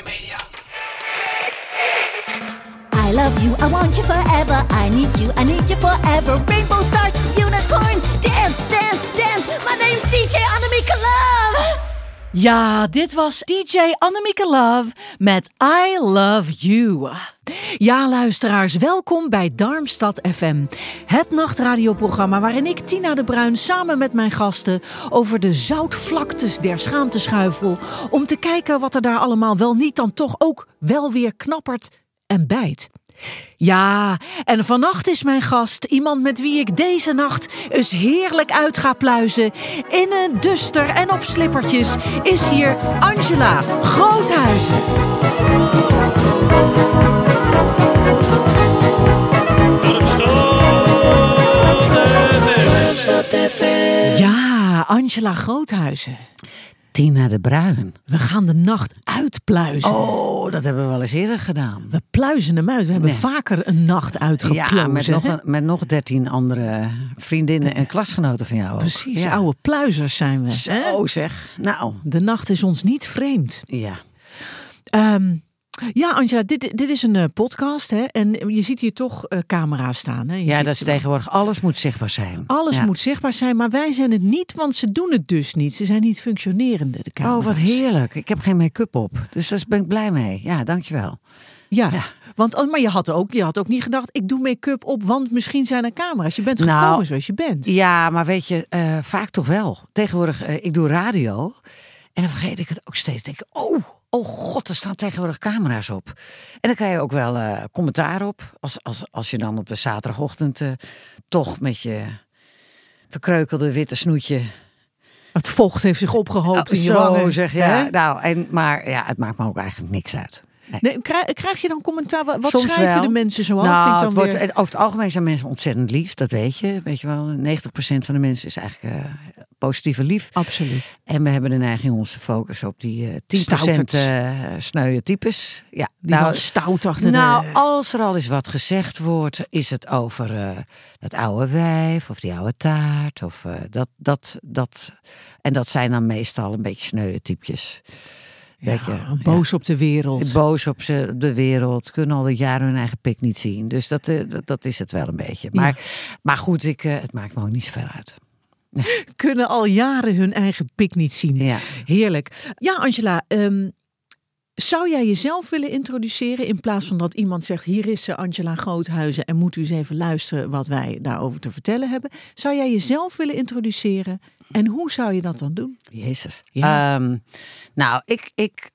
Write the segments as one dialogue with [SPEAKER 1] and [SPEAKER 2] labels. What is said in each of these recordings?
[SPEAKER 1] Media.
[SPEAKER 2] I love you, I want you forever. I need you, I need you forever. Rainbow stars, unicorns, dance, dance, dance. My name's DJ Annemieke Love.
[SPEAKER 1] Ja, dit was DJ Annemieke Love met I Love You. Ja, luisteraars, welkom bij Darmstad FM. Het nachtradioprogramma waarin ik, Tina de Bruin, samen met mijn gasten over de zoutvlaktes der schaamte schuifel. Om te kijken wat er daar allemaal wel niet dan toch ook wel weer knappert en bijt. Ja, en vannacht is mijn gast iemand met wie ik deze nacht eens heerlijk uit ga pluizen. In een duster en op slippertjes is hier Angela Groothuizen. Ja, Angela Groothuizen.
[SPEAKER 3] Tina de Bruin.
[SPEAKER 1] We gaan de nacht uitpluizen.
[SPEAKER 3] Oh, dat hebben we wel eens eerder gedaan.
[SPEAKER 1] We pluizen hem uit. We hebben
[SPEAKER 3] Nee.
[SPEAKER 1] vaker een nacht uitgepluizen.
[SPEAKER 3] Ja, met nog, een- met nog dertien andere vriendinnen en klasgenoten van jou ook.
[SPEAKER 1] Precies,
[SPEAKER 3] Ja.
[SPEAKER 1] oude pluizers zijn we.
[SPEAKER 3] Zo zeg. Nou,
[SPEAKER 1] De nacht is ons niet vreemd.
[SPEAKER 3] ja.
[SPEAKER 1] Ehm, ja, Angela, dit, dit is een eh, podcast. Hè? En je ziet hier toch eh, camera's staan. Hè? Je
[SPEAKER 3] Ja,
[SPEAKER 1] ziet
[SPEAKER 3] dat is tegenwoordig. Alles moet zichtbaar zijn.
[SPEAKER 1] Alles
[SPEAKER 3] Ja.
[SPEAKER 1] moet zichtbaar zijn, maar wij zijn het niet, want ze doen het dus niet. Ze zijn niet functionerende, de camera's.
[SPEAKER 3] Oh, wat heerlijk. Ik heb geen make-up op. Dus daar ben ik blij mee. Ja, dankjewel.
[SPEAKER 1] Ja,
[SPEAKER 3] Ja.
[SPEAKER 1] Want, oh, maar je had, ook, je had ook niet gedacht, ik doe make-up op, want misschien zijn er camera's. Je bent
[SPEAKER 3] Nou,
[SPEAKER 1] gekomen zoals je bent.
[SPEAKER 3] Ja, maar weet je, eh, vaak toch wel. Tegenwoordig, ik doe radio. En dan vergeet ik het ook steeds. Denk ik, oh, oh god, er staan tegenwoordig camera's op. En dan krijg je ook wel eh, commentaar op. Als, als, als je dan op de zaterdagochtend eh, toch met je verkreukelde witte snoetje...
[SPEAKER 1] Het vocht heeft zich opgehoopt in je
[SPEAKER 3] zo
[SPEAKER 1] wangen.
[SPEAKER 3] zeg,
[SPEAKER 1] hè?
[SPEAKER 3] ja. Nou, en, maar ja, het maakt me ook eigenlijk niks uit. Nee.
[SPEAKER 1] Nee, krijg, krijg je dan commentaar? Wat
[SPEAKER 3] Soms
[SPEAKER 1] schrijven
[SPEAKER 3] wel.
[SPEAKER 1] de mensen zo af?
[SPEAKER 3] Nou,
[SPEAKER 1] Vind ik dan
[SPEAKER 3] het wordt,
[SPEAKER 1] weer...
[SPEAKER 3] over het algemeen zijn mensen ontzettend lief, dat weet je. Weet je wel, 90% van de mensen is eigenlijk eh positieve lief.
[SPEAKER 1] Absoluut.
[SPEAKER 3] En we hebben de neiging ons te focussen op die eh 10%
[SPEAKER 1] Stouterts.
[SPEAKER 3] eh sneuwe types. Ja,
[SPEAKER 1] Die
[SPEAKER 3] nou,
[SPEAKER 1] stout achter
[SPEAKER 3] nou,
[SPEAKER 1] de...
[SPEAKER 3] als er al eens wat gezegd wordt, is het over eh, dat oude wijf of die oude taart. Of, eh, dat, dat, dat, en dat zijn dan meestal een beetje sneuwe typjes. Weet je,
[SPEAKER 1] Ja, boos op de wereld.
[SPEAKER 3] boos op de wereld, kunnen al jaren hun eigen pik niet zien. Dus dat, eh, dat, dat is het wel een beetje. Maar, maar goed, ik, het maakt me ook niet zo ver uit.
[SPEAKER 1] Kunnen al jaren hun eigen pik niet zien.
[SPEAKER 3] Ja.
[SPEAKER 1] Heerlijk. Ja, Angela. ehm, zou jij jezelf willen introduceren in plaats van dat iemand zegt: Hier is ze, Angela Groothuizen, en moet u eens even luisteren wat wij daarover te vertellen hebben? Zou jij jezelf willen introduceren en hoe zou je dat dan doen?
[SPEAKER 3] Jezus.
[SPEAKER 1] Ja.
[SPEAKER 3] Ehm, nou, ik, ik,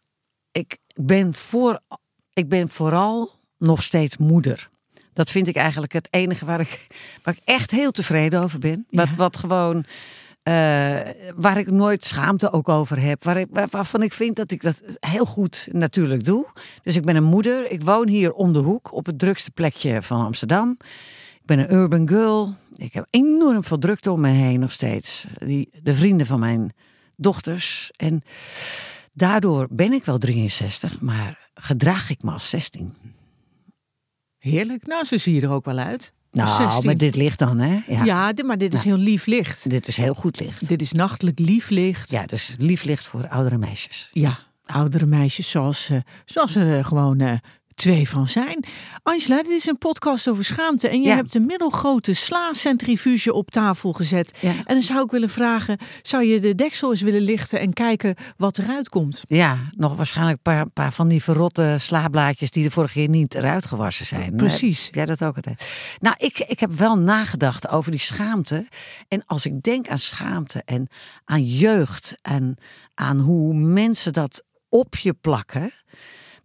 [SPEAKER 3] ik, ben voor, ik ben vooral nog steeds moeder. Dat vind ik eigenlijk het enige waar ik, waar ik echt heel tevreden over ben. Wat,
[SPEAKER 1] Ja.
[SPEAKER 3] wat gewoon. eh, waar ik nooit schaamte ook over heb. Waar ik, waar- waarvan ik vind dat ik dat heel goed natuurlijk doe. Dus ik ben een moeder. Ik woon hier om de hoek op het drukste plekje van Amsterdam. Ik ben een urban girl. Ik heb enorm veel drukte om me heen nog steeds. Die, de vrienden van mijn dochters. En daardoor ben ik wel 63, maar gedraag ik me als 16.
[SPEAKER 1] Heerlijk. Nou, zo zie je er ook wel uit.
[SPEAKER 3] Nou,
[SPEAKER 1] 16.
[SPEAKER 3] met dit licht dan, hè? Ja.
[SPEAKER 1] Ja, dit- maar dit is heel lief licht.
[SPEAKER 3] Dit is heel goed licht.
[SPEAKER 1] Dit is nachtelijk lief licht.
[SPEAKER 3] Ja, dus lief licht voor oudere meisjes.
[SPEAKER 1] Ja, oudere meisjes zoals, eh, zoals er eh, gewoon eh, twee van zijn. Angela, dit is een podcast over schaamte. En je
[SPEAKER 3] Ja.
[SPEAKER 1] hebt een middelgrote sla-centrifuge op tafel gezet.
[SPEAKER 3] Ja.
[SPEAKER 1] En dan zou ik willen vragen, zou je de deksel eens willen lichten en kijken wat eruit komt?
[SPEAKER 3] Ja, nog waarschijnlijk een paar, paar van die verrotte slaablaadjes die de vorige keer niet eruit gewassen zijn.
[SPEAKER 1] Precies.
[SPEAKER 3] Heb jij dat ook altijd? Nou, ik, ik heb wel nagedacht over die schaamte. En als ik denk aan schaamte en aan jeugd en aan hoe mensen dat op je plakken,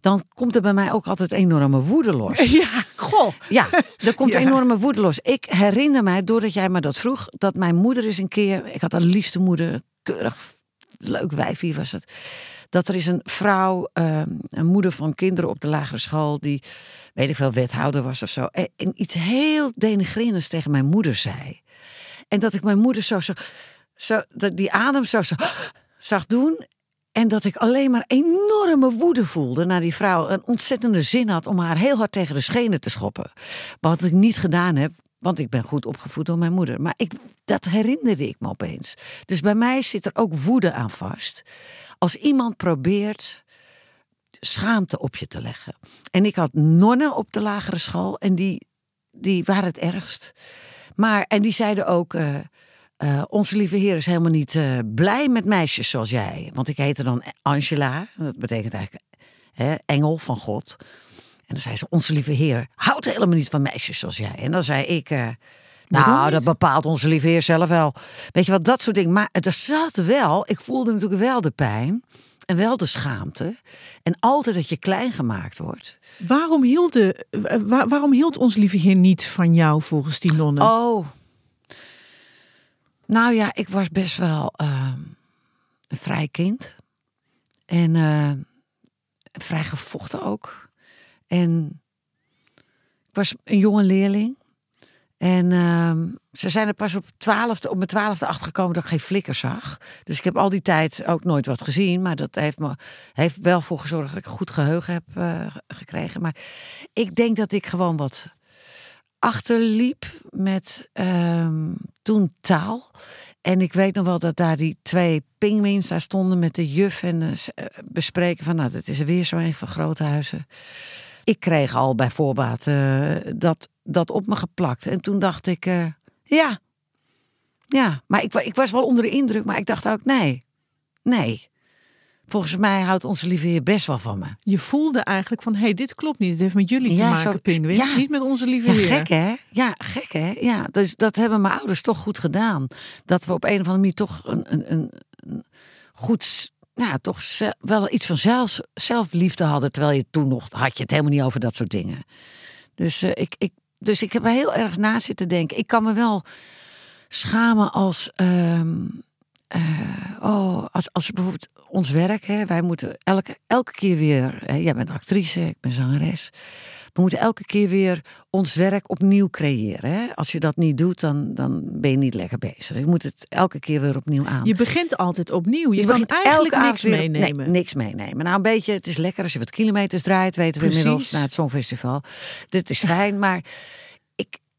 [SPEAKER 3] dan komt er bij mij ook altijd enorme woede los.
[SPEAKER 1] Ja, goh.
[SPEAKER 3] Ja, er komt
[SPEAKER 1] Ja.
[SPEAKER 3] enorme woede los. Ik herinner mij, doordat jij me dat vroeg, dat mijn moeder is een keer, ik had een liefste moeder, keurig leuk wijf, wie was het? Dat er is een vrouw, ehm, een moeder van kinderen op de lagere school, die, weet ik veel, wethouder was of zo. En, en iets heel denigrerends tegen mijn moeder zei. En dat ik mijn moeder zo, zo, zo dat die adem zo, zo zag doen. En dat ik alleen maar enorme woede voelde naar die vrouw. Een ontzettende zin had om haar heel hard tegen de schenen te schoppen. Wat ik niet gedaan heb, want ik ben goed opgevoed door mijn moeder. Maar ik, dat herinnerde ik me opeens. Dus bij mij zit er ook woede aan vast. Als iemand probeert schaamte op je te leggen. En ik had nonnen op de lagere school en die, die waren het ergst. Maar, en die zeiden ook. eh, eh, onze lieve Heer is helemaal niet eh, blij met meisjes zoals jij. Want ik heette dan Angela. Dat betekent eigenlijk hè, engel van God. En dan zei ze, onze lieve Heer houdt helemaal niet van meisjes zoals jij. En dan zei ik, eh, nou, dat bepaalt onze lieve Heer zelf wel. Weet je wat, dat soort dingen. Maar er zat wel, ik voelde natuurlijk wel de pijn. En wel de schaamte. En altijd dat je klein gemaakt wordt.
[SPEAKER 1] Waarom hield, de, wa- waarom hield ons lieve Heer niet van jou volgens die nonnen?
[SPEAKER 3] Oh. Nou ja, ik was best wel ehm, een vrij kind. En eh, vrij gevochten ook. En ik was een jonge leerling. En ehm, ze zijn er pas op, 12, op mijn twaalfde achtergekomen dat ik geen flikker zag. Dus ik heb al die tijd ook nooit wat gezien. Maar dat heeft me heeft wel voor gezorgd dat ik een goed geheugen heb eh, gekregen. Maar ik denk dat ik gewoon wat achterliep met ehm, toen taal. En ik weet nog wel dat daar die twee pingwins daar stonden met de juf en eh, bespreken van, nou, dat is weer zo een van Groothuizen. Ik kreeg al bij voorbaat eh, dat, dat op me geplakt. En toen dacht ik, eh, ja, ja. Maar ik, ik was wel onder de indruk, maar ik dacht ook, nee, nee. Volgens mij houdt onze lieve heer best wel van me.
[SPEAKER 1] Je voelde eigenlijk van, hé, hey, dit klopt niet. Het heeft met jullie te maken, pinguïns.
[SPEAKER 3] ja.
[SPEAKER 1] Niet met onze lieve
[SPEAKER 3] Ja,
[SPEAKER 1] Heer.
[SPEAKER 3] gek hè? Ja, gek hè? Ja, dus dat hebben mijn ouders toch goed gedaan. Dat we op een of andere manier toch een, een, een, een goed, ja, toch wel iets van zelf, zelfliefde hadden. Terwijl je toen nog, had je het helemaal niet over dat soort dingen. Dus, eh, ik, ik, dus ik heb er heel erg na zitten denken. Ik kan me wel schamen als, eh, oh, als, als bijvoorbeeld ons werk. Hè, wij moeten elke, elke keer weer, hè, jij bent actrice, ik ben zangeres. We moeten elke keer weer ons werk opnieuw creëren. Hè? Als je dat niet doet, dan, dan ben je niet lekker bezig. Je moet het elke keer weer opnieuw aan.
[SPEAKER 1] Je begint altijd opnieuw. Je,
[SPEAKER 3] Je
[SPEAKER 1] kan eigenlijk
[SPEAKER 3] elke
[SPEAKER 1] niks
[SPEAKER 3] weer-
[SPEAKER 1] meenemen.
[SPEAKER 3] Nee, niks meenemen. Nou, een beetje, het is lekker als je wat kilometers draait, weten we
[SPEAKER 1] Precies.
[SPEAKER 3] inmiddels na het Songfestival. Dit is fijn, maar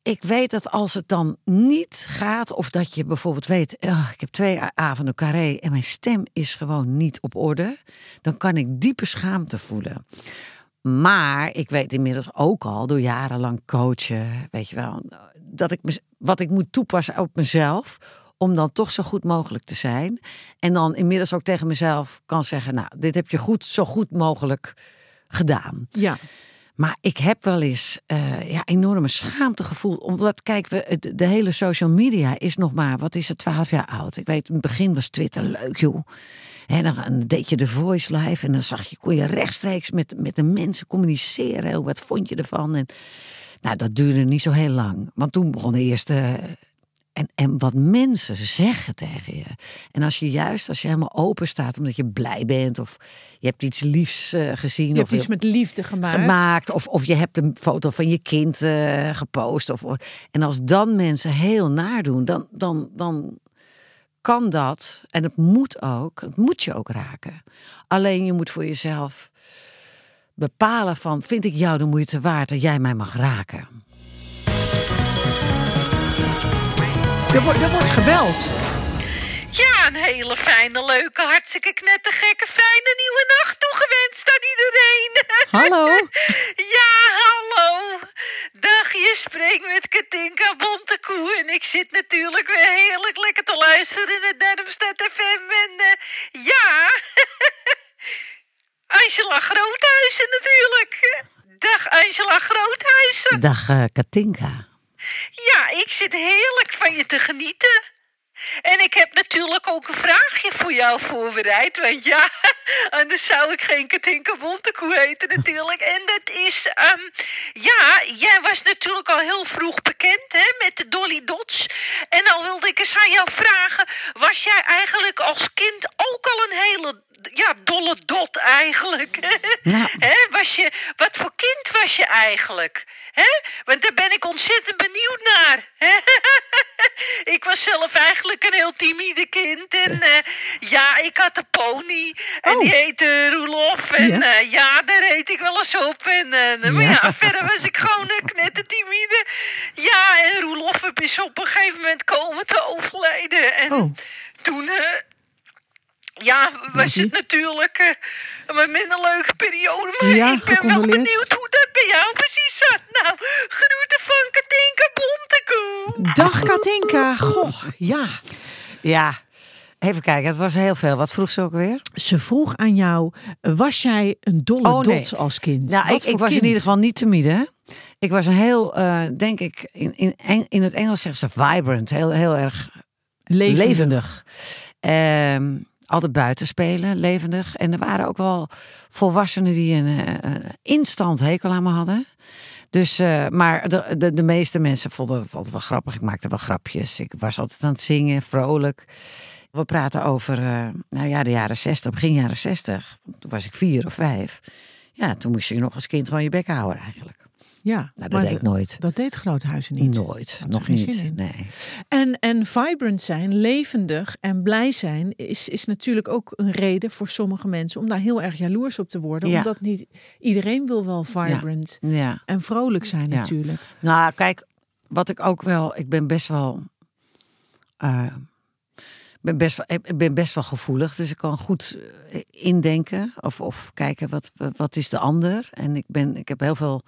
[SPEAKER 3] ik, weet dat als het dan niet gaat, of dat je bijvoorbeeld weet, "Ah, ik heb twee avonden carré en mijn stem is gewoon niet op orde, dan kan ik diepe schaamte voelen. Maar ik weet inmiddels ook al door jarenlang coachen, weet je wel, dat ik wat ik moet toepassen op mezelf. Om dan toch zo goed mogelijk te zijn. En dan inmiddels ook tegen mezelf kan zeggen: Nou, dit heb je goed, zo goed mogelijk gedaan.
[SPEAKER 1] Ja.
[SPEAKER 3] Maar ik heb wel eens eh, ja, enorme schaamte gevoeld. Omdat, kijk, we, de hele social media is nog maar, wat is het, 12 jaar oud. Ik weet, in het begin was Twitter leuk, joh. En dan, dan deed je de voice live en dan zag je, kon je rechtstreeks met, met de mensen communiceren. Wat vond je ervan? En, nou, dat duurde niet zo heel lang. Want toen begon de eerste. En, en wat mensen zeggen tegen je. En als je juist, als je helemaal open staat omdat je blij bent. Of je hebt iets liefs eh, gezien.
[SPEAKER 1] Je
[SPEAKER 3] of
[SPEAKER 1] hebt iets met liefde gemaakt.
[SPEAKER 3] gemaakt. Of, of je hebt een foto van je kind eh, gepost. Of, of- en als dan mensen heel naar doen, dan, dan, dan kan dat. En het moet ook. Het moet je ook raken. Alleen je moet voor jezelf bepalen van... vind ik jou de moeite waard dat jij mij mag raken?
[SPEAKER 1] Er, wordt, er wordt gebeld.
[SPEAKER 4] Ja, een hele fijne, leuke, hartstikke knettergekke, fijne nieuwe nacht toegewenst aan iedereen.
[SPEAKER 1] Hallo.
[SPEAKER 4] Ja, hallo. Dag, je spreekt met Katinka Bontekoe en ik zit natuurlijk weer heerlijk lekker te luisteren naar Darmstad FM. En eh, ja, Angela Groothuizen natuurlijk. Dag Angela Groothuizen.
[SPEAKER 3] Dag eh, Katinka.
[SPEAKER 4] Ja, ik zit heerlijk van je te genieten. En ik heb natuurlijk ook een vraagje voor jou voorbereid. Want ja, anders zou ik geen Katinka Bontekoe heten natuurlijk. En dat is, ehm, ja, jij was natuurlijk al heel vroeg bekend hè, met de Dolly Dots. En dan wilde ik eens aan jou vragen, was jij eigenlijk als kind ook al ja, dolle dot eigenlijk. Was je, wat voor kind was je eigenlijk? Hè? Want daar ben ik ontzettend benieuwd naar. ik was zelf eigenlijk een heel timide kind. En eh, ja, ik had een pony. En
[SPEAKER 1] Oh.
[SPEAKER 4] die heette Roelof. En
[SPEAKER 1] Ja.
[SPEAKER 4] ja, ja daar reed ik wel eens op. En, eh, maar
[SPEAKER 1] Ja.
[SPEAKER 4] ja, verder was ik gewoon een knettertimide. Ja, en Roelof is op een gegeven moment komen te overlijden. En
[SPEAKER 1] Oh.
[SPEAKER 4] toen... ja, was het natuurlijk eh, een minder leuke periode. Maar
[SPEAKER 1] Ja,
[SPEAKER 4] ik ben wel benieuwd hoe dat bij jou precies zat. Nou, groeten van Katinka Bontekoe.
[SPEAKER 1] Dag Katinka. Goh, ja.
[SPEAKER 3] Ja, even kijken. Het was heel veel. Wat vroeg ze ook weer?
[SPEAKER 1] Ze vroeg aan jou, was jij een dolle
[SPEAKER 3] Oh, nee.
[SPEAKER 1] dots als kind?
[SPEAKER 3] Nou,
[SPEAKER 1] Wat
[SPEAKER 3] ik, ik was
[SPEAKER 1] kind?
[SPEAKER 3] in ieder geval niet timide. hè. Ik was een heel, eh, denk ik, in, in, Eng- in het Engels zeggen ze vibrant. Heel, heel erg
[SPEAKER 1] Levendig.
[SPEAKER 3] levendig. Ehm, altijd buiten spelen, levendig. En er waren ook wel volwassenen die een, eh, een instant hekel aan me hadden. Dus, eh, maar de, de, de meeste mensen vonden het altijd wel grappig. Ik maakte wel grapjes. Ik was altijd aan het zingen, vrolijk. We praten over, eh, nou ja, de jaren 60, begin jaren 60. Toen was ik vier of vijf. Ja, toen moest je nog als kind gewoon je bek houden eigenlijk.
[SPEAKER 1] Ja,
[SPEAKER 3] Nou, dat deed ik nooit.
[SPEAKER 1] Dat deed Groothuizen niet.
[SPEAKER 3] Nooit, nog niet. Nee.
[SPEAKER 1] En, en vibrant zijn, levendig en blij zijn, is, is natuurlijk ook een reden voor sommige mensen om daar heel erg jaloers op te worden.
[SPEAKER 3] Ja.
[SPEAKER 1] Omdat niet iedereen wil wel vibrant
[SPEAKER 3] Ja.
[SPEAKER 1] en vrolijk zijn
[SPEAKER 3] Ja.
[SPEAKER 1] natuurlijk.
[SPEAKER 3] Nou, kijk, wat ik ook wel, ik ben best wel, eh, ben best wel, ik ben best wel gevoelig, dus ik kan goed eh, indenken of, of kijken wat, wat is de ander. En ik ben, ik heb heel veel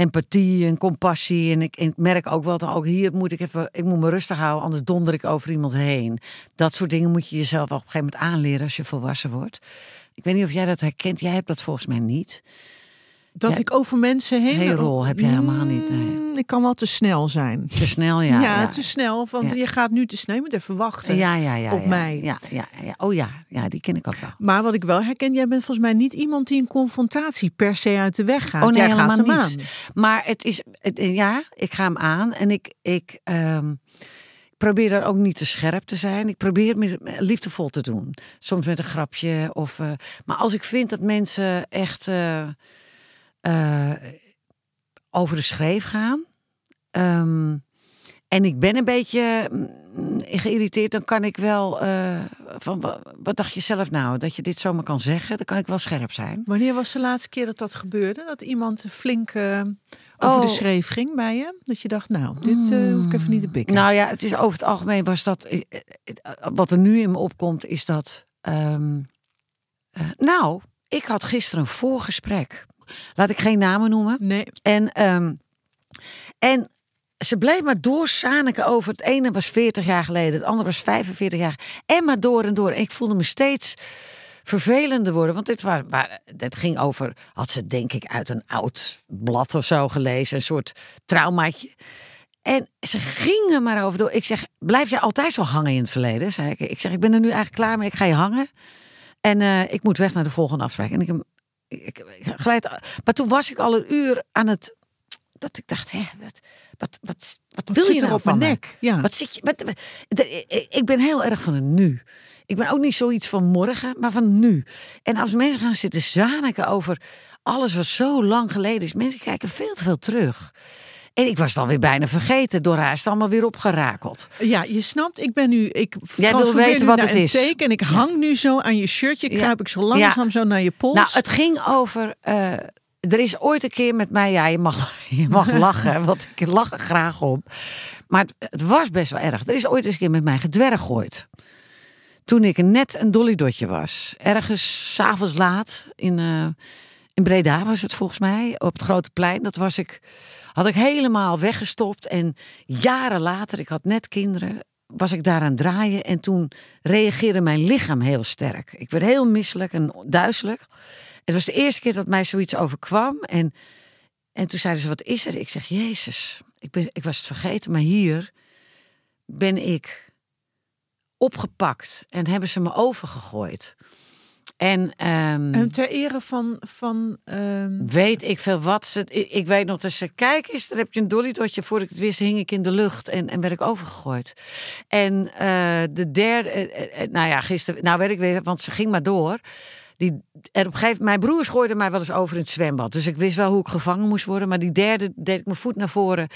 [SPEAKER 3] empathie en compassie en ik, en ik merk ook wel dat ook hier moet ik even, ik moet me rustig houden, anders donder ik over iemand heen. Dat soort dingen moet je jezelf op een gegeven moment aanleren als je volwassen wordt. Ik weet niet of jij dat herkent. Jij hebt dat volgens mij niet.
[SPEAKER 1] Dat
[SPEAKER 3] Ja.
[SPEAKER 1] ik over mensen heen...
[SPEAKER 3] Rol heb je helemaal niet, nee.
[SPEAKER 1] Mm, Ik kan wel te snel zijn.
[SPEAKER 3] Te snel, ja.
[SPEAKER 1] Ja,
[SPEAKER 3] ja.
[SPEAKER 1] te snel. Want
[SPEAKER 3] Ja.
[SPEAKER 1] je gaat nu te snel. Je moet even wachten.
[SPEAKER 3] Ja, ja, ja.
[SPEAKER 1] op
[SPEAKER 3] ja.
[SPEAKER 1] mij.
[SPEAKER 3] Ja, ja, ja. Oh ja, ja, die ken ik ook wel.
[SPEAKER 1] Maar wat ik wel herken, jij bent volgens mij niet iemand die een confrontatie per se uit de weg gaat.
[SPEAKER 3] Oh nee,
[SPEAKER 1] jij gaat hem
[SPEAKER 3] helemaal
[SPEAKER 1] aan.
[SPEAKER 3] niet. Maar het is, het- ja, ik ga hem aan en ik, ik ehm, probeer daar ook niet te scherp te zijn. Ik probeer het liefdevol te doen. Soms met een grapje. Of, eh, maar als ik vind dat mensen echt eh, eh, over de schreef gaan. ehm, en ik ben een beetje mm, geïrriteerd, dan kan ik wel eh, van wa- wat dacht je zelf nou dat je dit zomaar kan zeggen? Dan kan ik wel scherp zijn.
[SPEAKER 1] Wanneer was de laatste keer dat dat gebeurde? Dat iemand flink eh, over de
[SPEAKER 3] Oh.
[SPEAKER 1] schreef ging bij je? Dat je dacht, nou, dit eh, hoef ik even niet te pikken.
[SPEAKER 3] Nou ja, het is over het algemeen was dat. Wat er nu in me opkomt, is dat. ehm, eh, nou, ik had gisteren een voorgesprek. Laat ik geen namen noemen.
[SPEAKER 1] nee.
[SPEAKER 3] En, ehm, en ze bleef maar doorzaniken over. Het ene was 40 jaar geleden, het andere was 45 jaar. En maar door en door. En ik voelde me steeds vervelender worden. Want dit, waar, waar, dit ging over, had ze denk ik uit een oud blad of zo gelezen. Een soort traumaatje. En ze gingen maar over door. Ik zeg, blijf je altijd zo hangen in het verleden? Zei ik. Ik zeg, ik ben er nu eigenlijk klaar mee. Ik ga je hangen. En eh, ik moet weg naar de volgende afspraak. En ik, ik, glijd, maar toen was ik al een uur aan het... Dat ik dacht, hè, wat, wat, wat, wat wil je
[SPEAKER 1] er
[SPEAKER 3] nou
[SPEAKER 1] op mijn nek? Ja.
[SPEAKER 3] Wat zit je... Wat, ik ben heel erg van het nu. Ik ben ook niet zoiets van morgen, maar van nu. En als mensen gaan zitten zaniken over alles wat zo lang geleden is. Mensen kijken veel te veel terug. En ik was het alweer bijna vergeten. Door haar is het allemaal weer opgerakeld.
[SPEAKER 1] Ja, je snapt, ik ben nu. Ik
[SPEAKER 3] wil
[SPEAKER 1] transformeer
[SPEAKER 3] weten wat het is.
[SPEAKER 1] Teken en ik hang nu zo aan je shirtje. Kruip ik zo langzaam zo naar je pols.
[SPEAKER 3] Nou, het ging over. eh, er is ooit een keer met mij, ja, je mag, je mag lachen, want ik lach er graag om. Maar het, het was best wel erg. Er is ooit eens een keer met mij gedwerggooid. Toen ik net een dollydotje was. Ergens s'avonds laat in, eh, in Breda was het volgens mij, op het Grote Plein. Dat was ik, had ik helemaal weggestopt. En jaren later, ik had net kinderen, was ik daar aan het draaien. En toen reageerde mijn lichaam heel sterk. Ik werd heel misselijk en duizelig. Het was de eerste keer dat mij zoiets overkwam. En, en toen zeiden ze, wat is er? Ik zeg, Jezus, ik, ben, ik was het vergeten. Maar hier ben ik opgepakt en hebben ze me overgegooid. En, ehm,
[SPEAKER 1] En ter ere van... van ehm,
[SPEAKER 3] weet ik veel wat. Ze, ik, ik weet nog dat ze, kijk eens, daar heb je een dollydotje. Voor ik het wist, hing ik in de lucht en, en werd ik overgegooid. En eh, de derde, eh, eh, nou ja, gisteren, nou weet ik weer, want ze ging maar door. Die, en op een gegeven mijn broers gooiden mij wel eens over in het zwembad. Dus ik wist wel hoe ik gevangen moest worden. Maar die derde deed ik mijn voet naar voren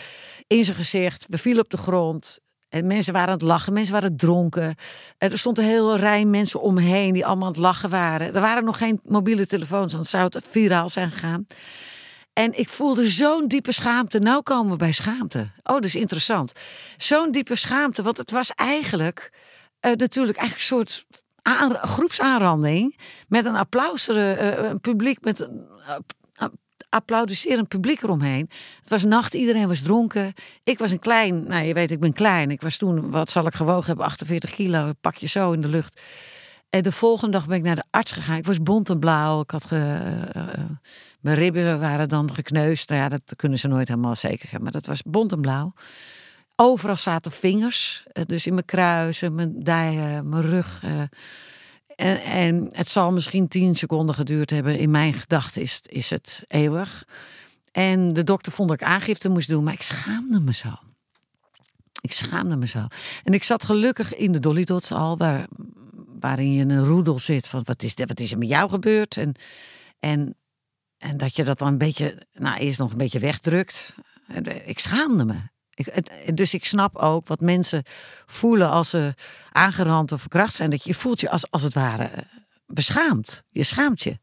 [SPEAKER 3] in zijn gezicht. We vielen op de grond. En mensen waren aan het lachen, mensen waren dronken. En er stond een hele rij mensen omheen die allemaal aan het lachen waren. Er waren nog geen mobiele telefoons, want zou het viraal zijn gegaan. En ik voelde zo'n diepe schaamte. Nou komen we bij schaamte. Oh, dat is interessant. Zo'n diepe schaamte, want het was eigenlijk eh, natuurlijk eigenlijk een soort aan- groepsaanranding met een applaus, eh, eh, een publiek met een eh, applaudisserend publiek eromheen. Het was nacht, iedereen was dronken. Ik was een klein, nou je weet, ik ben klein. Ik was toen, wat zal ik gewogen hebben, 48 kilo, een pakje zo in de lucht. En de volgende dag ben ik naar de arts gegaan. Ik was bont en blauw. Ik had eh, eh, mijn ribben waren dan gekneusd. Nou ja, dat kunnen ze nooit helemaal zeker zeggen. Maar dat was bont en blauw. Overal zaten vingers. eh, Dus in mijn kruisen, mijn dijen, mijn rug. En, het zal misschien tien seconden geduurd hebben. In mijn gedachten is, is het eeuwig. En de dokter vond dat ik aangifte moest doen. Maar ik schaamde me zo. Ik schaamde me zo. En ik zat gelukkig in de Dolly Dots al, waar, waarin je een roedel zit van wat is, wat is er met jou gebeurd? En, en, en dat je dat dan een beetje, nou eerst nog een beetje wegdrukt. Eh, Ik schaamde me. Ik, het- dus ik snap ook wat mensen voelen als ze aangerand of verkracht zijn. Dat je, je voelt je als, als het ware eh, beschaamd. Je schaamt je.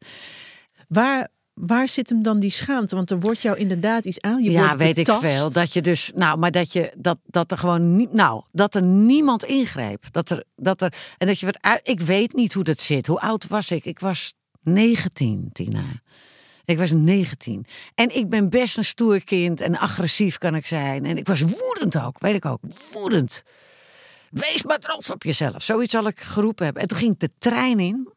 [SPEAKER 1] waar, waar zit hem dan die schaamte? Want er wordt jou inderdaad iets aan. Je
[SPEAKER 3] ja,
[SPEAKER 1] wordt
[SPEAKER 3] weet
[SPEAKER 1] betast.
[SPEAKER 3] ik veel. Dat je dus, nou, maar dat je dat, dat er gewoon niet, nou, dat er niemand ingreep. Dat er, dat er, en dat je wat uit, ik weet niet hoe dat zit. Hoe oud was ik? Ik was 19, Tina. Ik was 19. En ik ben best een stoer kind en agressief kan ik zijn. En ik was woedend ook, weet ik ook. Woedend. Wees maar trots op jezelf. Zoiets zal ik geroepen hebben. En toen ging ik de trein in.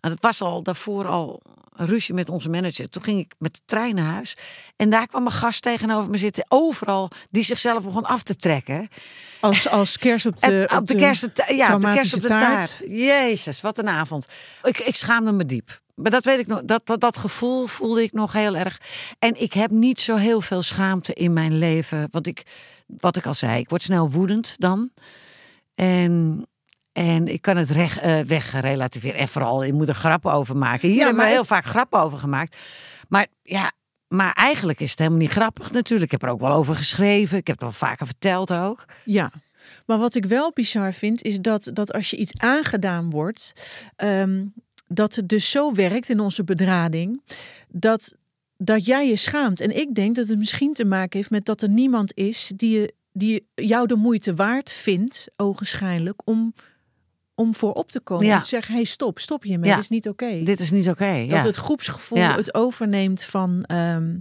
[SPEAKER 3] En het was al daarvoor al een ruzie met onze manager. Toen ging ik met de trein naar huis. En daar kwam een gast tegenover me zitten. Overal die zichzelf begon af te trekken.
[SPEAKER 1] Als, als kers op de,
[SPEAKER 3] op de kerst, ja, op de kerst op de
[SPEAKER 1] taart.
[SPEAKER 3] taart. Jezus, wat een avond. Ik, ik schaamde me diep. Maar dat weet ik nog. Dat, dat, dat gevoel voelde ik nog heel erg. En ik heb niet zo heel veel schaamte in mijn leven. Want ik, wat ik al zei, ik word snel woedend dan. En, en ik kan het recht, eh, wegrelativeren. En vooral, je moet er grappen over maken. Hier
[SPEAKER 1] Ja,
[SPEAKER 3] hebben we heel
[SPEAKER 1] het-
[SPEAKER 3] vaak grappen over gemaakt. Maar ja, maar eigenlijk is het helemaal niet grappig natuurlijk. Ik heb er ook wel over geschreven. Ik heb het wel vaker verteld ook.
[SPEAKER 1] Ja. Maar wat ik wel bizar vind, is dat, dat als je iets aangedaan wordt, ehm, dat het dus zo werkt in onze bedrading, dat, dat jij je schaamt. En ik denk dat het misschien te maken heeft met dat er niemand is die, je, die jou de moeite waard vindt, ogenschijnlijk, om, om voor op te komen.
[SPEAKER 3] Ja.
[SPEAKER 1] En te zeggen, hey, stop, stop hiermee,
[SPEAKER 3] Ja.
[SPEAKER 1] dit is niet oké.
[SPEAKER 3] Dit is niet oké.
[SPEAKER 1] Dat
[SPEAKER 3] ja.
[SPEAKER 1] het groepsgevoel het overneemt van ehm,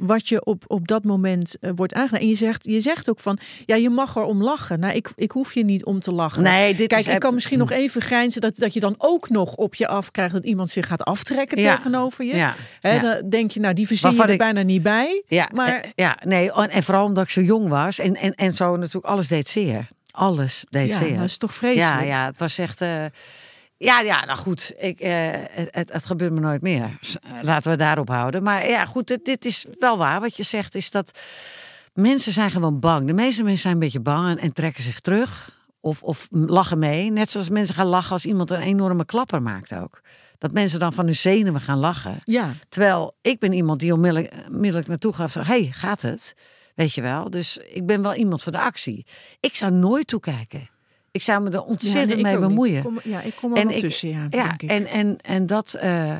[SPEAKER 1] wat je op, op dat moment eh, wordt aangedaan. En je zegt, je zegt ook van, ja, je mag erom lachen. Nou, ik, ik hoef je niet om te lachen.
[SPEAKER 3] Nee, dit
[SPEAKER 1] Kijk,
[SPEAKER 3] is,
[SPEAKER 1] ik kan misschien nog even grijnzen dat, dat je dan ook nog op je afkrijgt dat iemand zich gaat aftrekken
[SPEAKER 3] Ja.
[SPEAKER 1] tegenover je.
[SPEAKER 3] Ja.
[SPEAKER 1] Dan denk je, nou, die verzin je er
[SPEAKER 3] ik-
[SPEAKER 1] bijna niet bij.
[SPEAKER 3] Ja,
[SPEAKER 1] Maar-
[SPEAKER 3] eh, ja nee, en, en vooral omdat ik zo jong was en, en, en zo natuurlijk alles deed zeer. Alles deed
[SPEAKER 1] Ja,
[SPEAKER 3] zeer.
[SPEAKER 1] dat is toch vreselijk.
[SPEAKER 3] Ja, ja, het was echt. eh, ja, ja, nou goed, ik, eh, het, het, gebeurt me nooit meer. S- Laten we daarop houden. Maar ja, goed, dit, dit is wel waar. Wat je zegt is dat mensen zijn gewoon bang. De meeste mensen zijn een beetje bang en, en trekken zich terug. Of, of lachen mee. Net zoals mensen gaan lachen als iemand een enorme klapper maakt ook. Dat mensen dan van hun zenuwen gaan lachen.
[SPEAKER 1] Ja,
[SPEAKER 3] Terwijl ik ben iemand die onmiddellijk, onmiddellijk naartoe gaat van... hey, gaat het? Weet je wel? Dus ik ben wel iemand van de actie. Ik zou nooit toekijken. Ik zou me er
[SPEAKER 1] ja
[SPEAKER 3] ontzettend
[SPEAKER 1] nee,
[SPEAKER 3] mee bemoeien.
[SPEAKER 1] Kom, ja, ik kom er wel
[SPEAKER 3] ik-
[SPEAKER 1] tussen, ja, ik.
[SPEAKER 3] en, en, en dat... eh,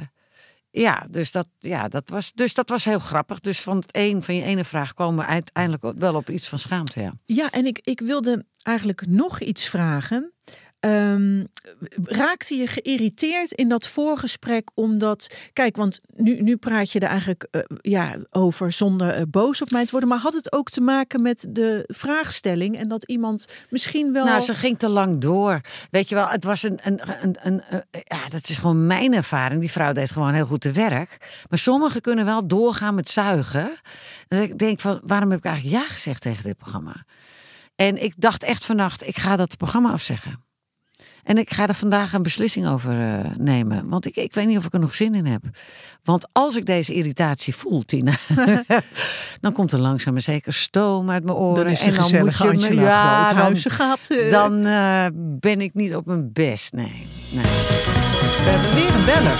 [SPEAKER 3] ja, dus dat, ja, dat was, dus dat was heel grappig. Dus van, het een, van je ene vraag komen we uiteindelijk ook wel op iets van schaamte. Ja.
[SPEAKER 1] Ja, en ik, ik wilde eigenlijk nog iets vragen. Ehm, raakte je geïrriteerd in dat voorgesprek omdat... Kijk, want nu, nu praat je er eigenlijk eh, ja, over zonder eh, boos op mij te worden. Maar had het ook te maken met de vraagstelling en dat iemand misschien wel...
[SPEAKER 3] Nou, ze ging te lang door. Weet je wel, het was een, een, een, een, eh, ja, dat is gewoon mijn ervaring. Die vrouw deed gewoon heel goed te werk. Maar sommigen kunnen wel doorgaan met zuigen. Dus ik denk van, waarom heb ik eigenlijk ja gezegd tegen dit programma? En ik dacht echt vannacht, ik ga dat programma afzeggen. En ik ga er vandaag een beslissing over eh, nemen. Want ik, ik weet niet of ik er nog zin in heb. Want als ik deze irritatie voel, Tina, dan komt er langzaam maar zeker stoom uit mijn oren.
[SPEAKER 1] Dan is de
[SPEAKER 3] en dan moet je me, ja, dan,
[SPEAKER 1] gaat... eh,
[SPEAKER 3] dan eh, ben ik niet op mijn best. Nee, nee. We hebben weer een beller.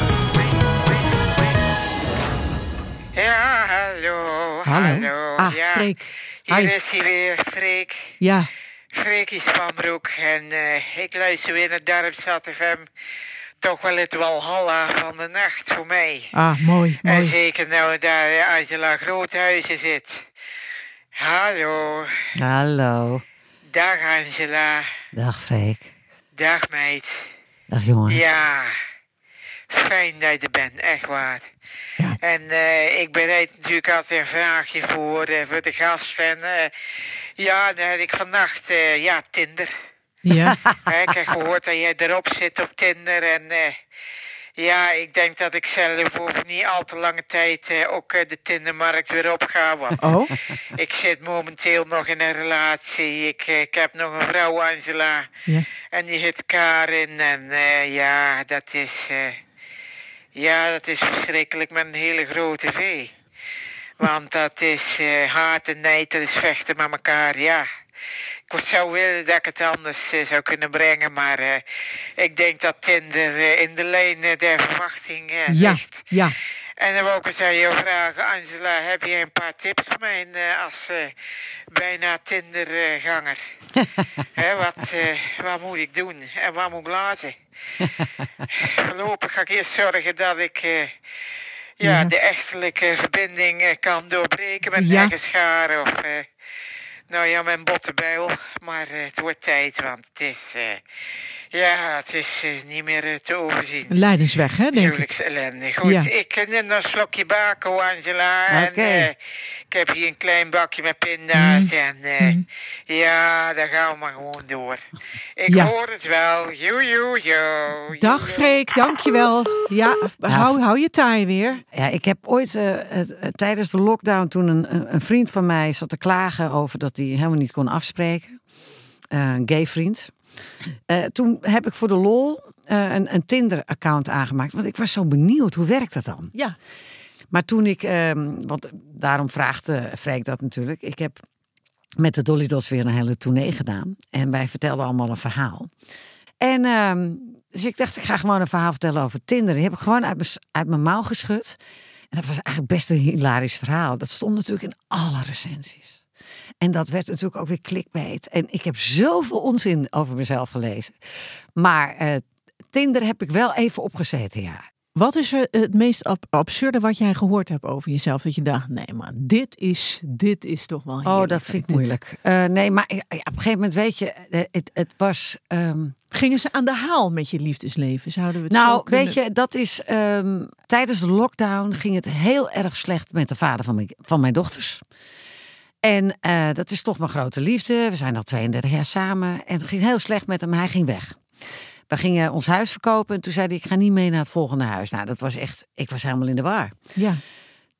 [SPEAKER 5] Ja, hallo.
[SPEAKER 1] Hallo. Ah,
[SPEAKER 5] ja.
[SPEAKER 1] Freek.
[SPEAKER 5] Hier
[SPEAKER 1] Hi.
[SPEAKER 5] is hij weer, Freek.
[SPEAKER 1] Ja,
[SPEAKER 5] Freekie Spambroek. En eh, ik luister weer naar Darmstad FM. Toch wel het walhalla van de nacht voor mij.
[SPEAKER 1] ah, mooi,
[SPEAKER 5] En
[SPEAKER 1] mooi.
[SPEAKER 5] zeker nou daar eh, Angela Groothuizen zit. Hallo.
[SPEAKER 3] Hallo.
[SPEAKER 5] Dag Angela.
[SPEAKER 3] Dag Freek.
[SPEAKER 5] Dag meid.
[SPEAKER 3] Dag jongen.
[SPEAKER 5] Ja. Fijn dat je er bent, echt waar.
[SPEAKER 1] Ja.
[SPEAKER 5] En eh, ik bereid natuurlijk altijd een vraagje voor, voor de gast. En eh, ja, dan had ik vannacht, ja, Tinder.
[SPEAKER 1] Ja,
[SPEAKER 5] ik heb gehoord dat jij erop zit op Tinder. En ja, ik denk dat ik zelf over niet al te lange tijd eh, ook de Tindermarkt weer op ga. Want
[SPEAKER 1] oh,
[SPEAKER 5] ik zit momenteel nog in een relatie. Ik, ik heb nog een vrouw, Angela.
[SPEAKER 1] ja.
[SPEAKER 5] En die heet Karin. En eh, ja, dat is. eh, ja, dat is verschrikkelijk met een hele grote V. Want dat is eh haat en nijd, dat is vechten met elkaar, ja. Ik zou willen dat ik het anders eh, zou kunnen brengen, maar eh, ik denk dat Tinder in de lijn der verwachting
[SPEAKER 1] Ja,
[SPEAKER 5] ligt.
[SPEAKER 1] ja.
[SPEAKER 5] En dan wil ik eens aan jou vragen, Angela, heb je een paar tips voor mij als bijna Tinder-ganger? Hè, wat, wat moet ik doen en wat moet ik laten? Voorlopig ga ik eerst zorgen dat ik eh, ja,
[SPEAKER 1] Ja.
[SPEAKER 5] de echtelijke verbinding eh, kan doorbreken met
[SPEAKER 1] Ja.
[SPEAKER 5] scharen of... eh, nou ja, mijn bottenbijl. Maar het wordt tijd, want het is... ja, het is eh, niet meer eh, te overzien.
[SPEAKER 1] Leidensweg, hè, denk ik.
[SPEAKER 5] Huwelijksellende. Goed,
[SPEAKER 1] Ja.
[SPEAKER 5] ik eh, neem een slokje bako, Angela.
[SPEAKER 3] Oké.
[SPEAKER 5] En ik heb hier een klein bakje met pinda's.
[SPEAKER 1] Mm.
[SPEAKER 5] En eh, ja, daar gaan we maar gewoon door. Ik
[SPEAKER 1] Ja.
[SPEAKER 5] hoor het wel. Joe, joe, joe.
[SPEAKER 1] Dag Freek, dankjewel. Ja, hou, hou je taai weer.
[SPEAKER 3] Ja, ik heb ooit tijdens de lockdown toen een, een, vriend van mij zat te klagen over dat hij helemaal niet kon afspreken. Eh, een gay vriend. Eh, toen heb ik voor de lol eh, een, een Tinder-account aangemaakt. Want ik was zo benieuwd, hoe werkt dat dan?
[SPEAKER 1] Ja.
[SPEAKER 3] Maar toen ik, ehm, want daarom vraagde Freek dat natuurlijk. Ik heb met de Dolly Dots weer een hele tournee gedaan. En wij vertelden allemaal een verhaal. En ehm, dus ik dacht, ik ga gewoon een verhaal vertellen over Tinder. Die heb ik gewoon uit mijn, uit mijn mouw geschud. En dat was eigenlijk best een hilarisch verhaal. Dat stond natuurlijk in alle recensies. En dat werd natuurlijk ook weer clickbait. En ik heb zoveel onzin over mezelf gelezen. Maar eh, Tinder heb ik wel even opgezeten, ja.
[SPEAKER 1] Wat is er het meest ab- absurde wat jij gehoord hebt over jezelf? Dat je dacht, nee, maar dit is, dit is toch wel
[SPEAKER 3] Oh,
[SPEAKER 1] heerlijk.
[SPEAKER 3] dat vind ik moeilijk. Eh, nee, maar ja, op een gegeven moment weet je, eh, het, het was. ehm,
[SPEAKER 1] Gingen ze aan de haal met je liefdesleven? Zouden we het zo
[SPEAKER 3] nou,
[SPEAKER 1] kunnen...
[SPEAKER 3] weet je, dat is. ehm, tijdens de lockdown ging het heel erg slecht met de vader van mijn, van mijn dochters. En eh, dat is toch mijn grote liefde. We zijn al 32 jaar samen. En het ging heel slecht met hem. Hij ging weg. We gingen ons huis verkopen. En toen zei hij: Ik ga niet mee naar het volgende huis. Nou, dat was echt. Ik was helemaal in de war.
[SPEAKER 1] Ja.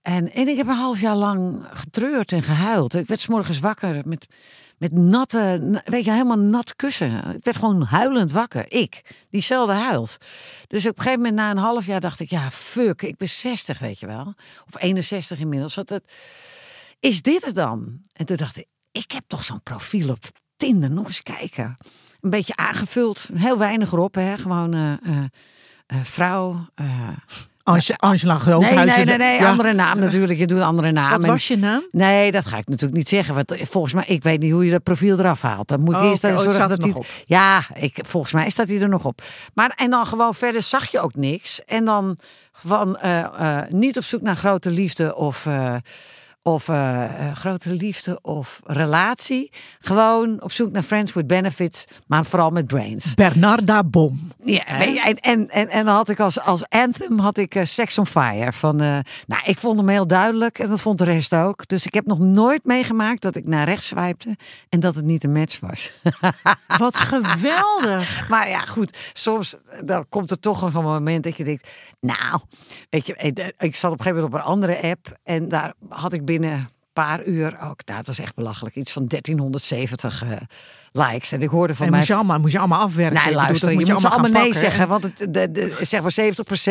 [SPEAKER 3] En, en ik heb een half jaar lang getreurd en gehuild. Ik werd 's morgens wakker met, met natte, na- weet je, helemaal nat kussen. Ik werd gewoon huilend wakker. Ik, diezelfde huilt. Dus op een gegeven moment, na een half jaar, dacht ik, ja, fuck, ik ben 60, weet je wel. Of 61 inmiddels. Wat het, is dit het dan? En toen dacht ik, ik heb toch zo'n profiel op Tinder, nog eens kijken. Een beetje aangevuld, heel weinig erop, hè. Gewoon eh, eh, vrouw,
[SPEAKER 1] Ange- Angela
[SPEAKER 3] Nee,
[SPEAKER 1] Groothuizen.
[SPEAKER 3] nee, nee, nee.
[SPEAKER 1] Ja.
[SPEAKER 3] andere naam natuurlijk. Je doet een andere naam.
[SPEAKER 1] Wat was je naam?
[SPEAKER 3] Nee, dat ga ik natuurlijk niet zeggen. Want volgens mij, ik weet niet hoe je dat profiel eraf haalt. Dan moet ik
[SPEAKER 1] Oh,
[SPEAKER 3] eerst even
[SPEAKER 1] Oh,
[SPEAKER 3] zorgen
[SPEAKER 1] staat
[SPEAKER 3] dat hij. Ja, ik, volgens mij staat hij er nog op. Maar en dan gewoon verder zag je ook niks. En dan gewoon eh, niet op zoek naar grote liefde of. Of eh, grote liefde of relatie. Gewoon op zoek naar friends with benefits, maar vooral met brains.
[SPEAKER 1] Bernarda Bom.
[SPEAKER 3] Ja, en, en, en, en dan had ik als, als anthem had ik eh, Sex on Fire. Van, nou, ik vond hem heel duidelijk en dat vond de rest ook. Dus ik heb nog nooit meegemaakt dat ik naar rechts swipte en dat het niet een match was.
[SPEAKER 1] Wat geweldig.
[SPEAKER 3] maar ja, goed, soms dan komt er toch een moment dat je denkt, nou, weet je, ik, ik zat op een gegeven moment op een andere app en daar had ik binnen een paar uur ook. Nou, dat was echt belachelijk. Iets van 1370 eh, likes. En ik hoorde van
[SPEAKER 1] En
[SPEAKER 3] mijn
[SPEAKER 1] moest je allemaal, moest je allemaal afwerken.
[SPEAKER 3] Nee,
[SPEAKER 1] bedoel,
[SPEAKER 3] luister, je moet allemaal nee zeggen. Want het, de, de, zeg maar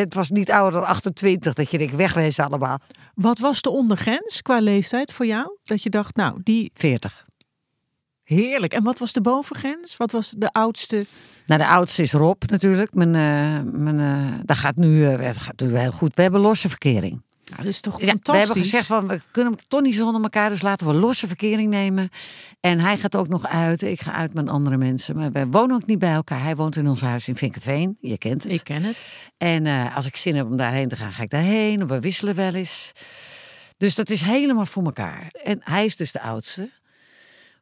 [SPEAKER 3] 70% was niet ouder dan 28. Dat je denkt, wegwezen allemaal.
[SPEAKER 1] Wat was de ondergrens qua leeftijd voor jou? Dat je dacht, nou, die
[SPEAKER 3] 40.
[SPEAKER 1] heerlijk. En wat was de bovengrens? Wat was de oudste?
[SPEAKER 3] Nou, de oudste is Rob natuurlijk. Mijn, eh, mijn, eh, dat gaat nu, het gaat nu heel goed. We hebben losse verkering.
[SPEAKER 1] Ja, dat is toch
[SPEAKER 3] Ja,
[SPEAKER 1] fantastisch.
[SPEAKER 3] we hebben gezegd van we kunnen toch niet zonder elkaar, dus laten we losse verkering nemen. En hij gaat ook nog uit. Ik ga uit met andere mensen. Maar wij wonen ook niet bij elkaar. Hij woont in ons huis in Vinkenveen. Je kent het.
[SPEAKER 1] Ik ken het.
[SPEAKER 3] En eh, als ik zin heb om daarheen te gaan, ga ik daarheen. We wisselen wel eens. Dus dat is helemaal voor elkaar. En hij is dus de oudste.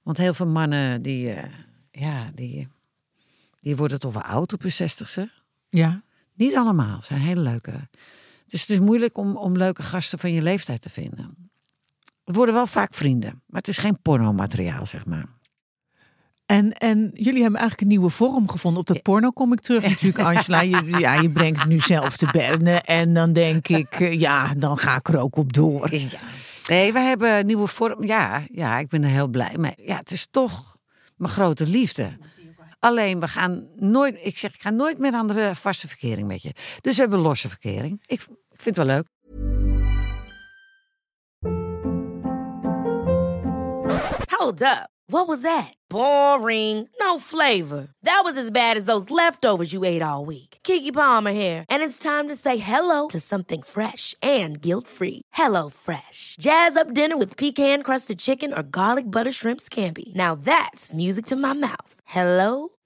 [SPEAKER 3] Want heel veel mannen die, eh, ja, die, die worden toch wel oud op hun zestigste.
[SPEAKER 1] Ja.
[SPEAKER 3] Niet allemaal, zijn hele leuke. Dus het is moeilijk om, om leuke gasten van je leeftijd te vinden. Het worden wel vaak vrienden, maar het is geen pornomateriaal, zeg maar.
[SPEAKER 1] En, en jullie hebben eigenlijk een nieuwe vorm gevonden. Op dat porno kom ik terug natuurlijk, Angela. Je, ja, je brengt het nu zelf te berden. En dan denk ik, eh, ja, dan ga ik er ook op door.
[SPEAKER 3] Ja. Nee, we hebben een nieuwe vorm. Ja, ja, ik ben er heel blij mee. Ja, het is toch mijn grote liefde. Alleen, we gaan nooit, ik zeg, ik ga nooit meer aan de vaste verkering met je. Dus we hebben losse verkering. Ik, vind het wel leuk.
[SPEAKER 6] Hold up. What was that? Boring. No flavor. That was as bad as those leftovers you ate all week. Kiki Palmer here, and it's time to say hello to something fresh and guilt-free. Hello Fresh. Jazz up dinner with pecan-crusted chicken or garlic butter shrimp scampi. Now that's music to my mouth. Hello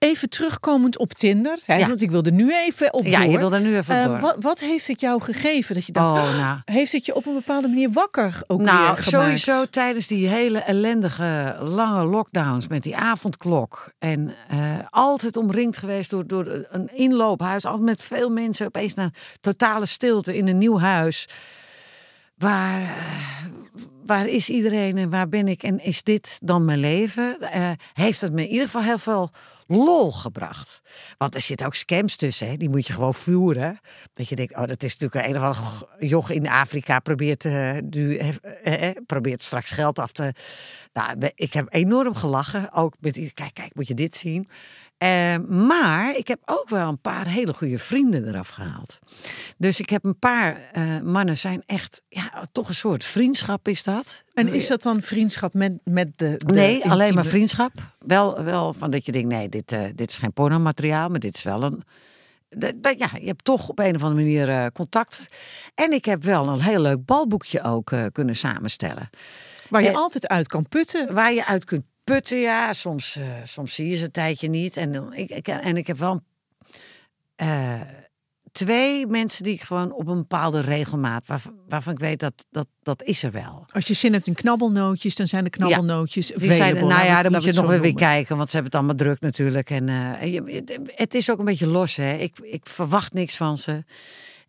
[SPEAKER 1] Even terugkomend op Tinder. Hè,
[SPEAKER 3] Ja.
[SPEAKER 1] Want ik wilde nu even op
[SPEAKER 3] Ja, je wil er nu even
[SPEAKER 1] Eh,
[SPEAKER 3] door.
[SPEAKER 1] wat, wat heeft het jou gegeven? Dat je dacht,
[SPEAKER 3] Oh, nou.
[SPEAKER 1] heeft het je op een bepaalde manier wakker ook weer
[SPEAKER 3] Nou,
[SPEAKER 1] gemaakt?
[SPEAKER 3] sowieso tijdens die hele ellendige lange lockdowns met die avondklok. En eh, altijd omringd geweest door, door een inloophuis. Altijd met veel mensen. Opeens naar totale stilte in een nieuw huis. Waar, eh, waar is iedereen en waar ben ik? En is dit dan mijn leven? Heeft het me in ieder geval heel veel lol gebracht. Want er zitten ook scams tussen. Hè? Die moet je gewoon voeren. Dat je denkt, oh, dat is natuurlijk een of andere joch in Afrika. Probeert, eh, nu, eh, eh, probeert straks geld af te... Nou, ik heb enorm gelachen. Ook met, kijk, kijk, moet je dit zien. Eh, maar ik heb ook wel een paar hele goede vrienden eraf gehaald. Dus ik heb een paar eh, mannen zijn echt, ja, toch een soort vriendschap is dat.
[SPEAKER 1] En is dat dan vriendschap met, met de, de
[SPEAKER 3] Nee, alleen maar vriendschap. Wel, wel van dat je denkt, nee, dit, eh, dit is geen pornomateriaal, maar dit is wel een... Dat, dat- ja, je hebt toch op een of andere manier eh, contact. En ik heb wel een heel leuk balboekje ook eh, kunnen samenstellen.
[SPEAKER 1] Waar je
[SPEAKER 3] Eh,
[SPEAKER 1] altijd uit kan putten.
[SPEAKER 3] Waar je uit kunt putten, ja. Soms, eh, soms zie je ze een tijdje niet. En, dan- ik, ik, en ik heb wel eh, twee mensen die ik gewoon op een bepaalde regelmaat... Waarvan, waarvan ik weet dat, dat dat is er wel.
[SPEAKER 1] Als je zin hebt in knabbelnootjes, dan zijn de knabbelnootjes
[SPEAKER 3] Die zijn, nou ja, dan moet je nog
[SPEAKER 1] we
[SPEAKER 3] weer weer kijken, want ze hebben het allemaal druk natuurlijk. En, en je- het, het is ook een beetje los, hè. Ik, ik verwacht niks van ze.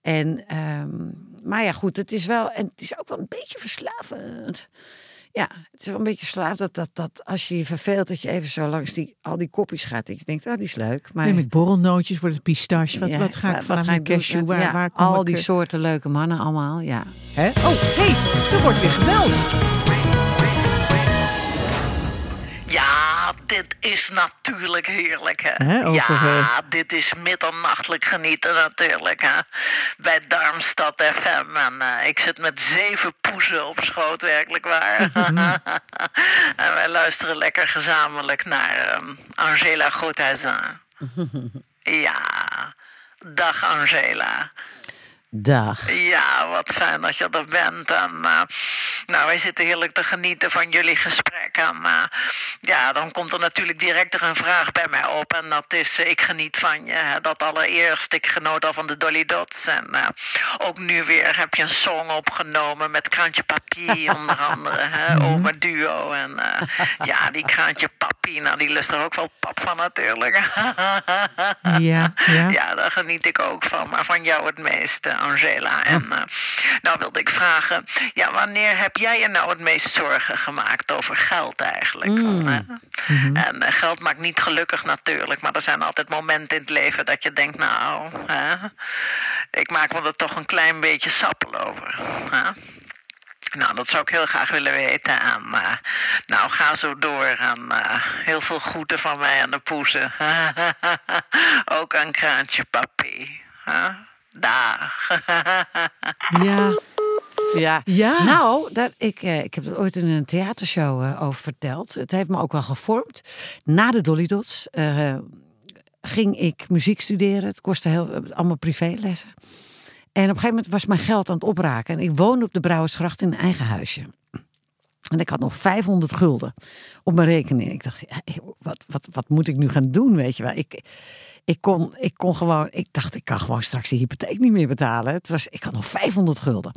[SPEAKER 3] En, ehm, maar ja, goed, het is wel, en het is ook wel een beetje verslavend. Ja, het is wel een beetje verslaafd dat, dat, dat als je je verveelt, dat je even zo langs die, al die kopjes gaat. Dat je denkt, oh, die is leuk. Maar
[SPEAKER 1] Nee, met borrelnootjes wordt het pistache. Wat,
[SPEAKER 3] ja,
[SPEAKER 1] wat ga ik
[SPEAKER 3] wat
[SPEAKER 1] vanaf mijn cashew? Waar,
[SPEAKER 3] ja,
[SPEAKER 1] waar kom
[SPEAKER 3] al
[SPEAKER 1] ik,
[SPEAKER 3] die soorten leuke mannen allemaal, ja.
[SPEAKER 1] Hè? Oh, hey, er wordt weer gebeld.
[SPEAKER 4] Dit is natuurlijk heerlijk, hè?
[SPEAKER 1] Over,
[SPEAKER 4] ja,
[SPEAKER 1] eh,
[SPEAKER 4] dit is middernachtelijk genieten natuurlijk, hè? Bij Darmstad FM. En eh, ik zit met zeven poezen op schoot, werkelijk waar. en wij luisteren lekker gezamenlijk naar ehm, Angela Groothuizen. ja, dag Angela.
[SPEAKER 3] Dag.
[SPEAKER 4] Ja, wat fijn dat je er bent. En, eh, nou, wij zitten heerlijk te genieten van jullie gesprek. En eh, ja, dan komt er natuurlijk direct er een vraag bij mij op. En dat is, eh, ik geniet van je. hè. Dat allereerst, ik genoot al van de Dolly Dots. En ook nu weer heb je een song opgenomen met Kraantje Papier onder andere. Hè, Oma Duo. En ja, die Kraantje Papier, nou die lust er ook wel pap van natuurlijk.
[SPEAKER 1] Ja, ja.
[SPEAKER 4] Ja, daar geniet ik ook van. Maar van jou het meeste, Angela. En eh, nou wilde ik vragen, ja, wanneer heb jij je nou het meest zorgen gemaakt over geld eigenlijk? Want, hè? En eh, geld maakt niet gelukkig natuurlijk, maar er zijn altijd momenten in het leven dat je denkt, nou, hè, ik maak me er toch een klein beetje sappel over. Hè? Nou, dat zou ik heel graag willen weten. En eh, nou, ga zo door. En eh, heel veel groeten van mij aan de poezen. Ook aan Kraantje Papi. Huh? Dag.
[SPEAKER 1] Ja.
[SPEAKER 3] Ja.
[SPEAKER 1] Ja.
[SPEAKER 3] Nou, dat, ik, eh, ik heb het ooit in een theatershow eh, over verteld. Het heeft me ook wel gevormd. Na de Dolly Dots eh, ging ik muziek studeren. Het kostte heel, allemaal privélessen. En op een gegeven moment was mijn geld aan het opraken. En ik woonde op de Brouwersgracht in een eigen huisje. En ik had nog 500 gulden op mijn rekening. Ik dacht, ja, wat, wat, wat moet ik nu gaan doen, weet je wel. Ik, ik, kon, ik kon gewoon, ik dacht, ik kan gewoon straks de hypotheek niet meer betalen. Het was, ik had nog 500 gulden.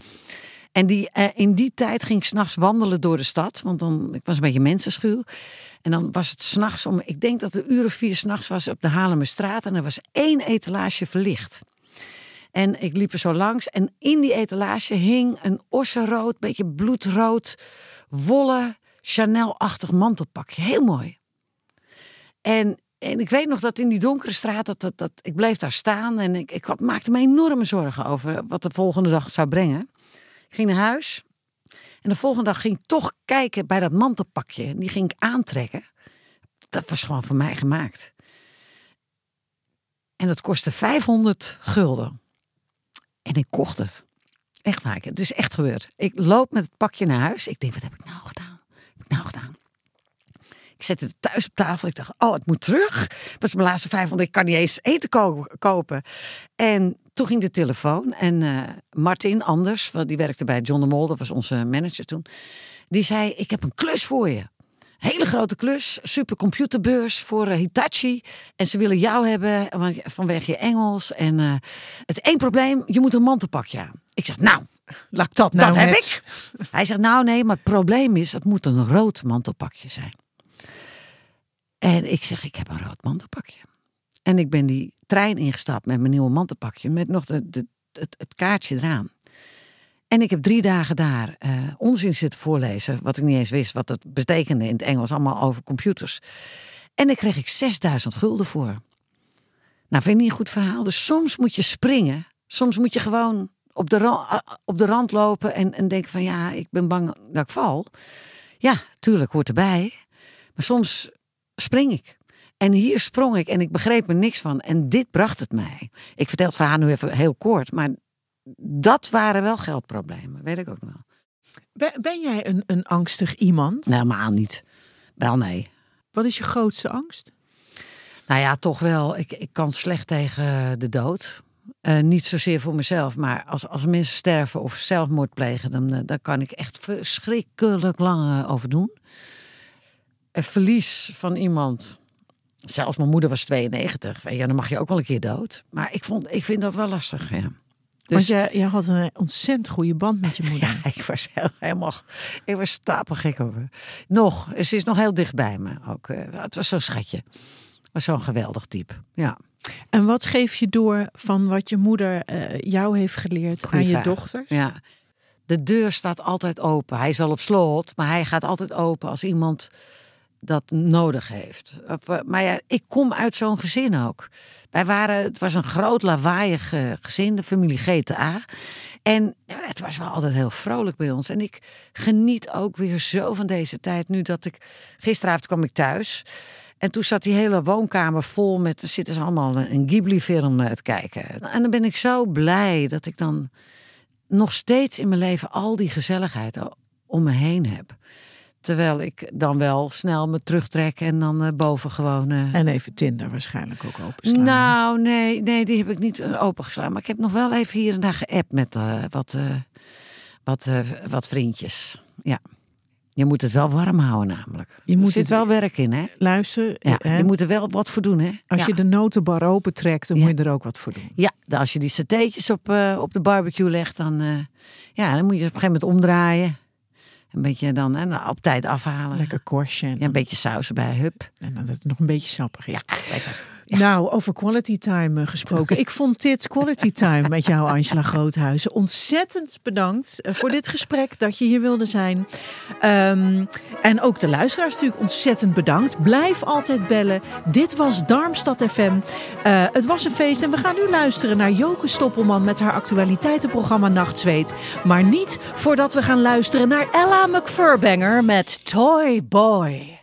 [SPEAKER 3] En die, eh, in die tijd ging ik s'nachts wandelen door de stad. Want dan, ik was een beetje mensenschuw. En dan was het s'nachts om, ik denk dat uur of vier s'nachts was op de Haarlemmerstraat. En er was één etalage verlicht. En ik liep er zo langs. En in die etalage hing een ossenrood, beetje bloedrood, wollen, Chanel-achtig mantelpakje. Heel mooi. En, en ik weet nog dat in die donkere straat, dat, dat, dat, ik bleef daar staan. En ik, ik maakte me enorme zorgen over wat de volgende dag zou brengen. Ik ging naar huis. En de volgende dag ging ik toch kijken bij dat mantelpakje. Die ging ik aantrekken. Dat was gewoon voor mij gemaakt. En dat kostte 500 gulden. En ik kocht het. Echt waar, het is echt gebeurd. Ik loop met het pakje naar huis. Ik denk, wat heb ik nou gedaan? Wat heb ik nou gedaan? Ik zette het thuis op tafel. Ik dacht, oh, het moet terug. Dat was mijn laatste 500. Ik kan niet eens eten ko- kopen. En toen ging de telefoon. En eh, Martin Anders, die werkte bij John de Mol. Dat was onze manager toen. Die zei, ik heb een klus voor je. Hele grote klus, supercomputerbeurs voor eh, Hitachi. En ze willen jou hebben want- vanwege je Engels. En eh, het één probleem, je moet een mantelpakje aan. Ik zeg, nou,
[SPEAKER 1] Laat ik dat nou
[SPEAKER 3] dat heb ik. Hij zegt, nou nee, maar het probleem is, het moet een rood mantelpakje zijn. En ik zeg, ik heb een rood mantelpakje. En ik ben die trein ingestapt met mijn nieuwe mantelpakje, met nog het, het kaartje eraan. En ik heb drie dagen daar eh, onzin zitten voorlezen, wat ik niet eens wist, wat het betekende in het Engels, allemaal over computers. En daar kreeg ik 6000 gulden voor. Nou, vind ik niet een goed verhaal. Dus soms moet je springen. Soms moet je gewoon op de, ra- op de rand lopen en, en denken van ja, ik ben bang dat ik val. Ja, tuurlijk, hoort erbij. Maar soms spring ik. En hier sprong ik en ik begreep er niks van. En dit bracht het mij. Ik vertel het verhaal nu even heel kort, maar dat waren wel geldproblemen, weet ik ook nog wel.
[SPEAKER 1] Ben, ben jij een, een angstig iemand?
[SPEAKER 3] Nee, helemaal niet. Wel nee.
[SPEAKER 1] Wat is je grootste angst?
[SPEAKER 3] Nou ja, toch wel. Ik, ik kan slecht tegen de dood. Eh, niet zozeer voor mezelf, maar als, als mensen sterven of zelfmoord plegen, dan, eh, daar kan ik echt verschrikkelijk lang eh, over doen. Een verlies van iemand, zelfs mijn moeder was 92, weet je, dan mag je ook wel een keer dood. Maar ik, vond, ik vind dat wel lastig, ja.
[SPEAKER 1] Want
[SPEAKER 3] Dus
[SPEAKER 1] je, je had een ontzettend goede band met je moeder.
[SPEAKER 3] ja, ik was heel, helemaal, ik was stapelgek over. Nog, ze is nog heel dicht bij me ook. eh, Het was zo'n schatje. Het was zo'n geweldig type, ja.
[SPEAKER 1] En wat geef je door van wat je moeder eh, jou heeft geleerd
[SPEAKER 3] Goeie
[SPEAKER 1] aan je dochters?
[SPEAKER 3] Ja. De deur staat altijd open. Hij is wel op slot, maar hij gaat altijd open als iemand dat nodig heeft. Eh, Maar ja, ik kom uit zo'n gezin ook. Wij waren, het was een groot lawaaiig eh, gezin, de familie GTA. En het was wel altijd heel vrolijk bij ons. En ik geniet ook weer zo van deze tijd. Nu dat ik, gisteravond kwam ik thuis. En toen zat die hele woonkamer vol met, er zitten ze allemaal een Ghibli-film eh, te kijken. En dan ben ik zo blij dat ik dan nog steeds in mijn leven al die gezelligheid om me heen heb. Terwijl ik dan wel snel me terugtrek en dan eh, boven gewoon...
[SPEAKER 1] En even Tinder waarschijnlijk ook openstaan.
[SPEAKER 3] nou, nee, nee, die heb ik niet eh, opengeslagen. Maar ik heb nog wel even hier en daar geappt met eh, wat, wat, wat vriendjes. Ja. Je moet het wel warm houden namelijk.
[SPEAKER 1] Je moet
[SPEAKER 3] er zit
[SPEAKER 1] het-
[SPEAKER 3] wel werk in, hè?
[SPEAKER 1] Luister,
[SPEAKER 3] Ja,
[SPEAKER 1] hè,
[SPEAKER 3] je moet er wel wat voor doen, hè?
[SPEAKER 1] als
[SPEAKER 3] ja.
[SPEAKER 1] je de notenbar opentrekt, dan
[SPEAKER 3] Ja.
[SPEAKER 1] moet je er ook wat voor doen.
[SPEAKER 3] Ja, als je die satéetjes op, op de barbecue legt, dan, ja, dan moet je op een gegeven moment omdraaien. Een beetje dan en op tijd afhalen.
[SPEAKER 1] Lekker korstje en,
[SPEAKER 3] Ja, een beetje saus erbij, hup.
[SPEAKER 1] en dat het nog een beetje sappig is.
[SPEAKER 3] Ja, lekker.
[SPEAKER 1] Nou, over quality time eh, gesproken. Ik vond dit quality time met jou, Angela Groothuizen. Ontzettend bedankt eh, voor dit gesprek, dat je hier wilde zijn. Ehm, en ook de luisteraars natuurlijk ontzettend bedankt. Blijf altijd bellen. Dit was Darmstad FM. Eh, het was een feest en we gaan nu luisteren naar Joke Stoppelman met haar actualiteitenprogramma Nachtzweet. Maar niet voordat we gaan luisteren naar Ella McFurbanger met Toy Boy.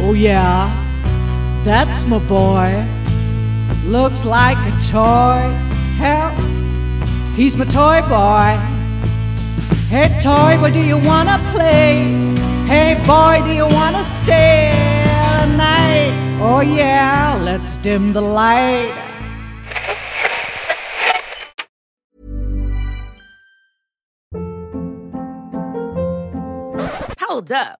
[SPEAKER 1] Oh yeah. That's my boy. Looks like a toy. Hell, he's my toy boy. Hey, toy boy, do you wanna play? Hey, boy, do you wanna stay the night? Oh, yeah, let's dim the light.
[SPEAKER 6] Hold up.